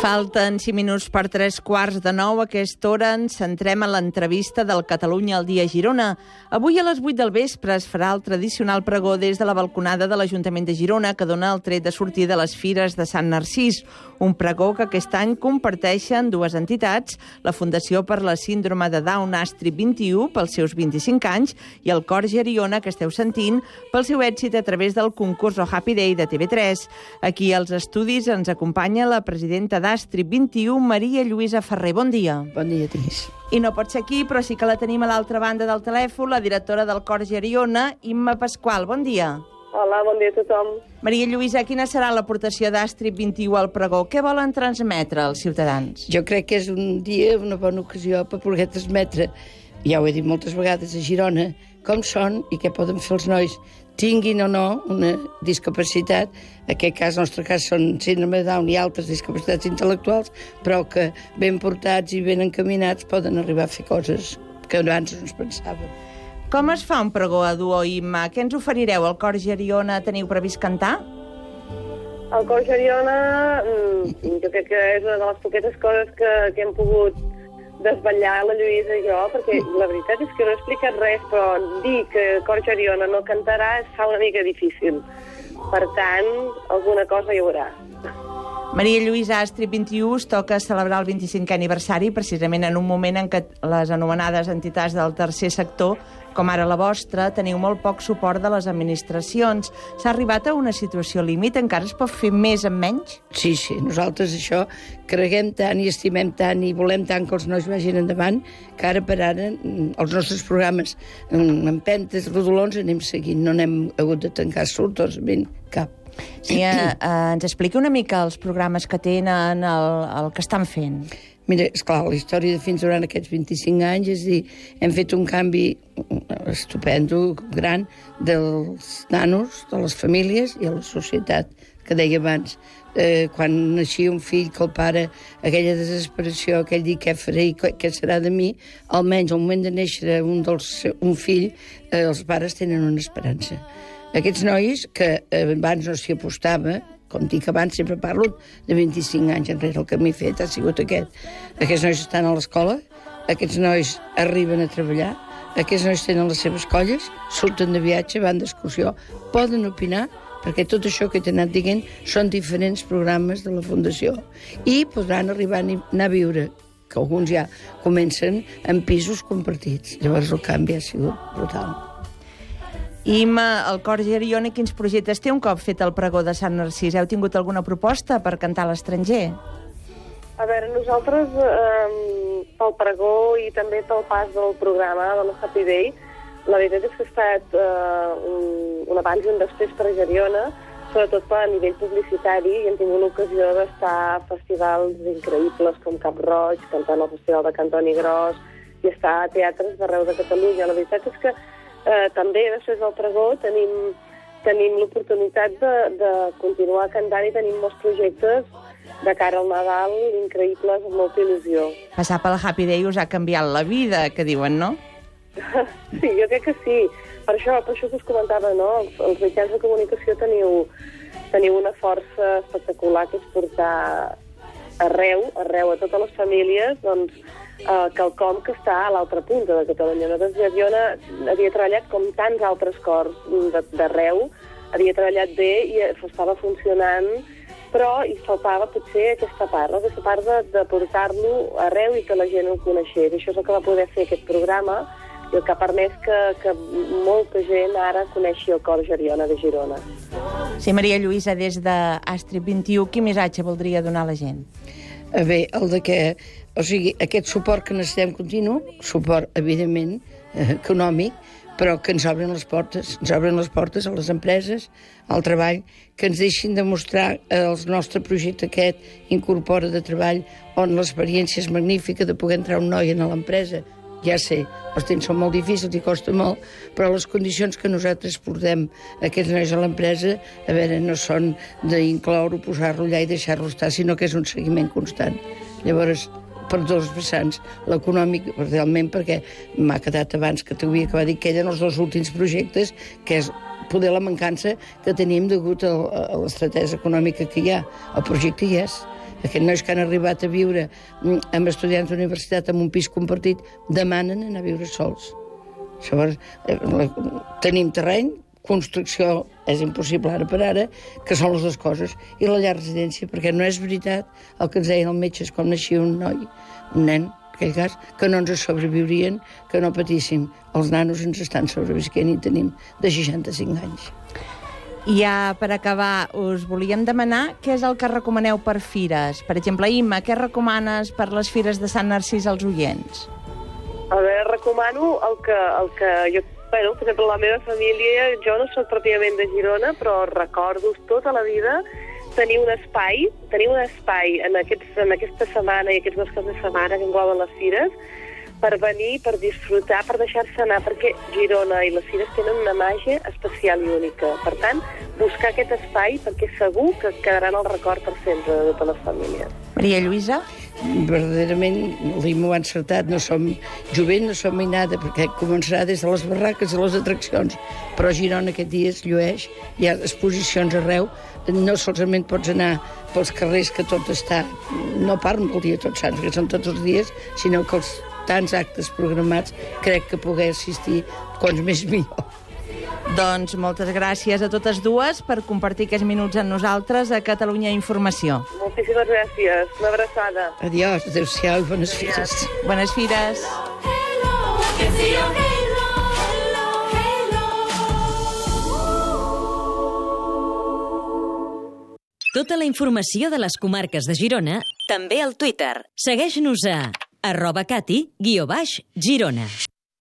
Falten 5 minuts per 3 quarts de 9. A aquesta hora ens centrem en l'entrevista del Catalunya al dia Girona. Avui a les 8 del vespre es farà el tradicional pregó des de la balconada de l'Ajuntament de Girona que dona el tret de sortir de les fires de Sant Narcís. Un pregó que aquest any comparteixen dues entitats, la Fundació per la Síndrome de Down Astri 21 pels seus 25 anys i el Cor Geriona, que esteu sentint, pel seu èxit a través del concurs O Happy Day de TV3. Aquí als estudis ens acompanya la presidenta d'Astri 21, Maria Lluïsa Ferrer. Bon dia. Bon dia, Tris. I no pot ser aquí, però sí que la tenim a l'altra banda del telèfon, la directora del Cor Geriona, Imma Pasqual. Bon dia. Hola, bon dia a tothom. Maria Lluïsa, quina serà l'aportació d'Astri 21 al pregó? Què volen transmetre als ciutadans? Jo crec que és un dia, una bona ocasió per poder transmetre, ja ho he dit moltes vegades, a Girona, com són i què poden fer els nois, tinguin o no una discapacitat, en aquest cas, en el nostre cas, són síndrome de Down i altres discapacitats intel·lectuals, però que ben portats i ben encaminats poden arribar a fer coses que abans no es pensaven. Com es fa un pregó a duo Imma? Què ens oferireu? Al Cor Geriona teniu previst cantar? El Cor Geriona, mm, jo crec que és una de les poquetes coses que, que hem pogut desvetllar la Lluïsa i jo, perquè la veritat és que no he explicat res, però dir que Cor Geriona no cantarà es fa una mica difícil. Per tant, alguna cosa hi haurà. Maria Lluïsa Astri 21 es toca celebrar el 25è aniversari precisament en un moment en què les anomenades entitats del tercer sector, com ara la vostra, teniu molt poc suport de les administracions. S'ha arribat a una situació límit? Encara es pot fer més amb menys? Sí, sí, nosaltres això creguem tant i estimem tant i volem tant que els nois vagin endavant que ara per ara mm, els nostres programes en empentes, rodolons anem seguint, no n'hem hagut de tancar sortosament cap. Sí, eh, eh, ens explica una mica els programes que tenen, el, el que estan fent. Mira, esclar, la història de fins durant aquests 25 anys, és dir, hem fet un canvi estupendo, gran, dels nanos, de les famílies i a la societat, que deia abans. Eh, quan naixia un fill, que el pare, aquella desesperació, aquell dir què faré i què serà de mi, almenys al moment de néixer un, dels, un fill, eh, els pares tenen una esperança. Aquests nois, que eh, abans no s'hi apostava, com dic abans, sempre parlo de 25 anys enrere, el que m'he fet ha sigut aquest. Aquests nois estan a l'escola, aquests nois arriben a treballar, aquests nois tenen les seves colles, surten de viatge, van d'excursió, poden opinar, perquè tot això que t'he anat dient són diferents programes de la Fundació. I podran arribar a anar a viure, que alguns ja comencen en pisos compartits. Llavors el canvi ha sigut brutal. Ima, el Cor Geriona, quins projectes té un cop fet el pregó de Sant Narcís? Heu tingut alguna proposta per cantar a l'estranger? A veure, nosaltres, eh, pel pregó i també pel pas del programa de la Happy Day, la veritat és que ha estat eh, un, un abans i un després per a Geriona, sobretot a nivell publicitari, i hem tingut l'ocasió d'estar a festivals increïbles com Cap Roig, cantant al Festival de Cantoni Gros, i estar a teatres d'arreu de Catalunya. La veritat és que eh, també després del pregó tenim, tenim l'oportunitat de, de continuar cantant i tenim molts projectes de cara al Nadal increïbles, amb molta il·lusió. Passar pel Happy Day us ha canviat la vida, que diuen, no? sí, jo crec que sí. Per això, per això que us comentava, no? Els, els mitjans de comunicació teniu, teniu una força espectacular que és portar arreu, arreu a totes les famílies, doncs, eh, quelcom que està a l'altra punta de Catalunya. Nosaltres, Jona havia treballat com tants altres cors d'arreu, havia treballat bé i estava funcionant, però hi faltava potser aquesta part, no? aquesta part de, de portar-lo arreu i que la gent ho coneixés. Això és el que va poder fer aquest programa i el que ha permès que, que molta gent ara coneixi el cor Geriona de Girona. Sí, Maria Lluïsa, des d'Astri 21, quin missatge voldria donar a la gent? A bé, el de que, o sigui, aquest suport que necessitem continu, suport, evidentment, eh, econòmic, però que ens obren les portes, ens obren les portes a les empreses, al treball, que ens deixin demostrar eh, el nostre projecte aquest incorpora de treball on l'experiència és magnífica de poder entrar un noi en l'empresa, ja sé, els temps són molt difícils i costa molt, però les condicions que nosaltres portem aquests nois a l'empresa, a veure, no són d'incloure, posar-lo allà i deixar-lo estar, sinó que és un seguiment constant. Llavors, per dos vessants, l'econòmic, realment, perquè m'ha quedat abans que t'havia acabat de dir que eren els dos últims projectes, que és poder la mancança que tenim degut a, a l'estratègia econòmica que hi ha. El projecte hi és. Aquests nois que han arribat a viure mm, amb estudiants d'universitat en un pis compartit demanen anar a viure sols. Llavors, eh, tenim terreny, construcció és impossible ara per ara, que són les dues coses, i la llar residència, perquè no és veritat el que ens deien els metges quan naixia un noi, un nen, en aquell cas, que no ens sobreviurien, que no patíssim. Els nanos ens estan sobrevisquent i tenim de 65 anys. I ja per acabar, us volíem demanar què és el que recomaneu per fires. Per exemple, Imma, què recomanes per les fires de Sant Narcís als oients? A veure, recomano el que, el que jo Bueno, per exemple, la meva família, jo no sóc pròpiament de Girona, però recordo tota la vida tenir un espai, tenir un espai en, aquests, en aquesta setmana i aquests dos caps de setmana que engloben les fires, per venir, per disfrutar, per deixar-se anar, perquè Girona i les Fires tenen una màgia especial i única. Per tant, buscar aquest espai perquè segur que quedaran el record per sempre de totes les famílies. Maria Lluïsa? Verdaderament l'Imo ha encertat, no som jovent, no som mai nada, perquè començarà des de les barraques a les atraccions, però a Girona aquest dia es llueix, hi ha exposicions arreu, no solament pots anar pels carrers que tot està, no parlo del dia tots sants, que són tots els dies, sinó que els tants actes programats crec que poder assistir, quants més millor. Doncs moltes gràcies a totes dues per compartir aquests minuts amb nosaltres a Catalunya Informació. Moltíssimes gràcies. Una abraçada. Adiós, adéu-siau i bones fires. Bones fires. Tota la informació de les comarques de Girona, també al Twitter. Segueix-nos a arroba cati, guió baix, Girona.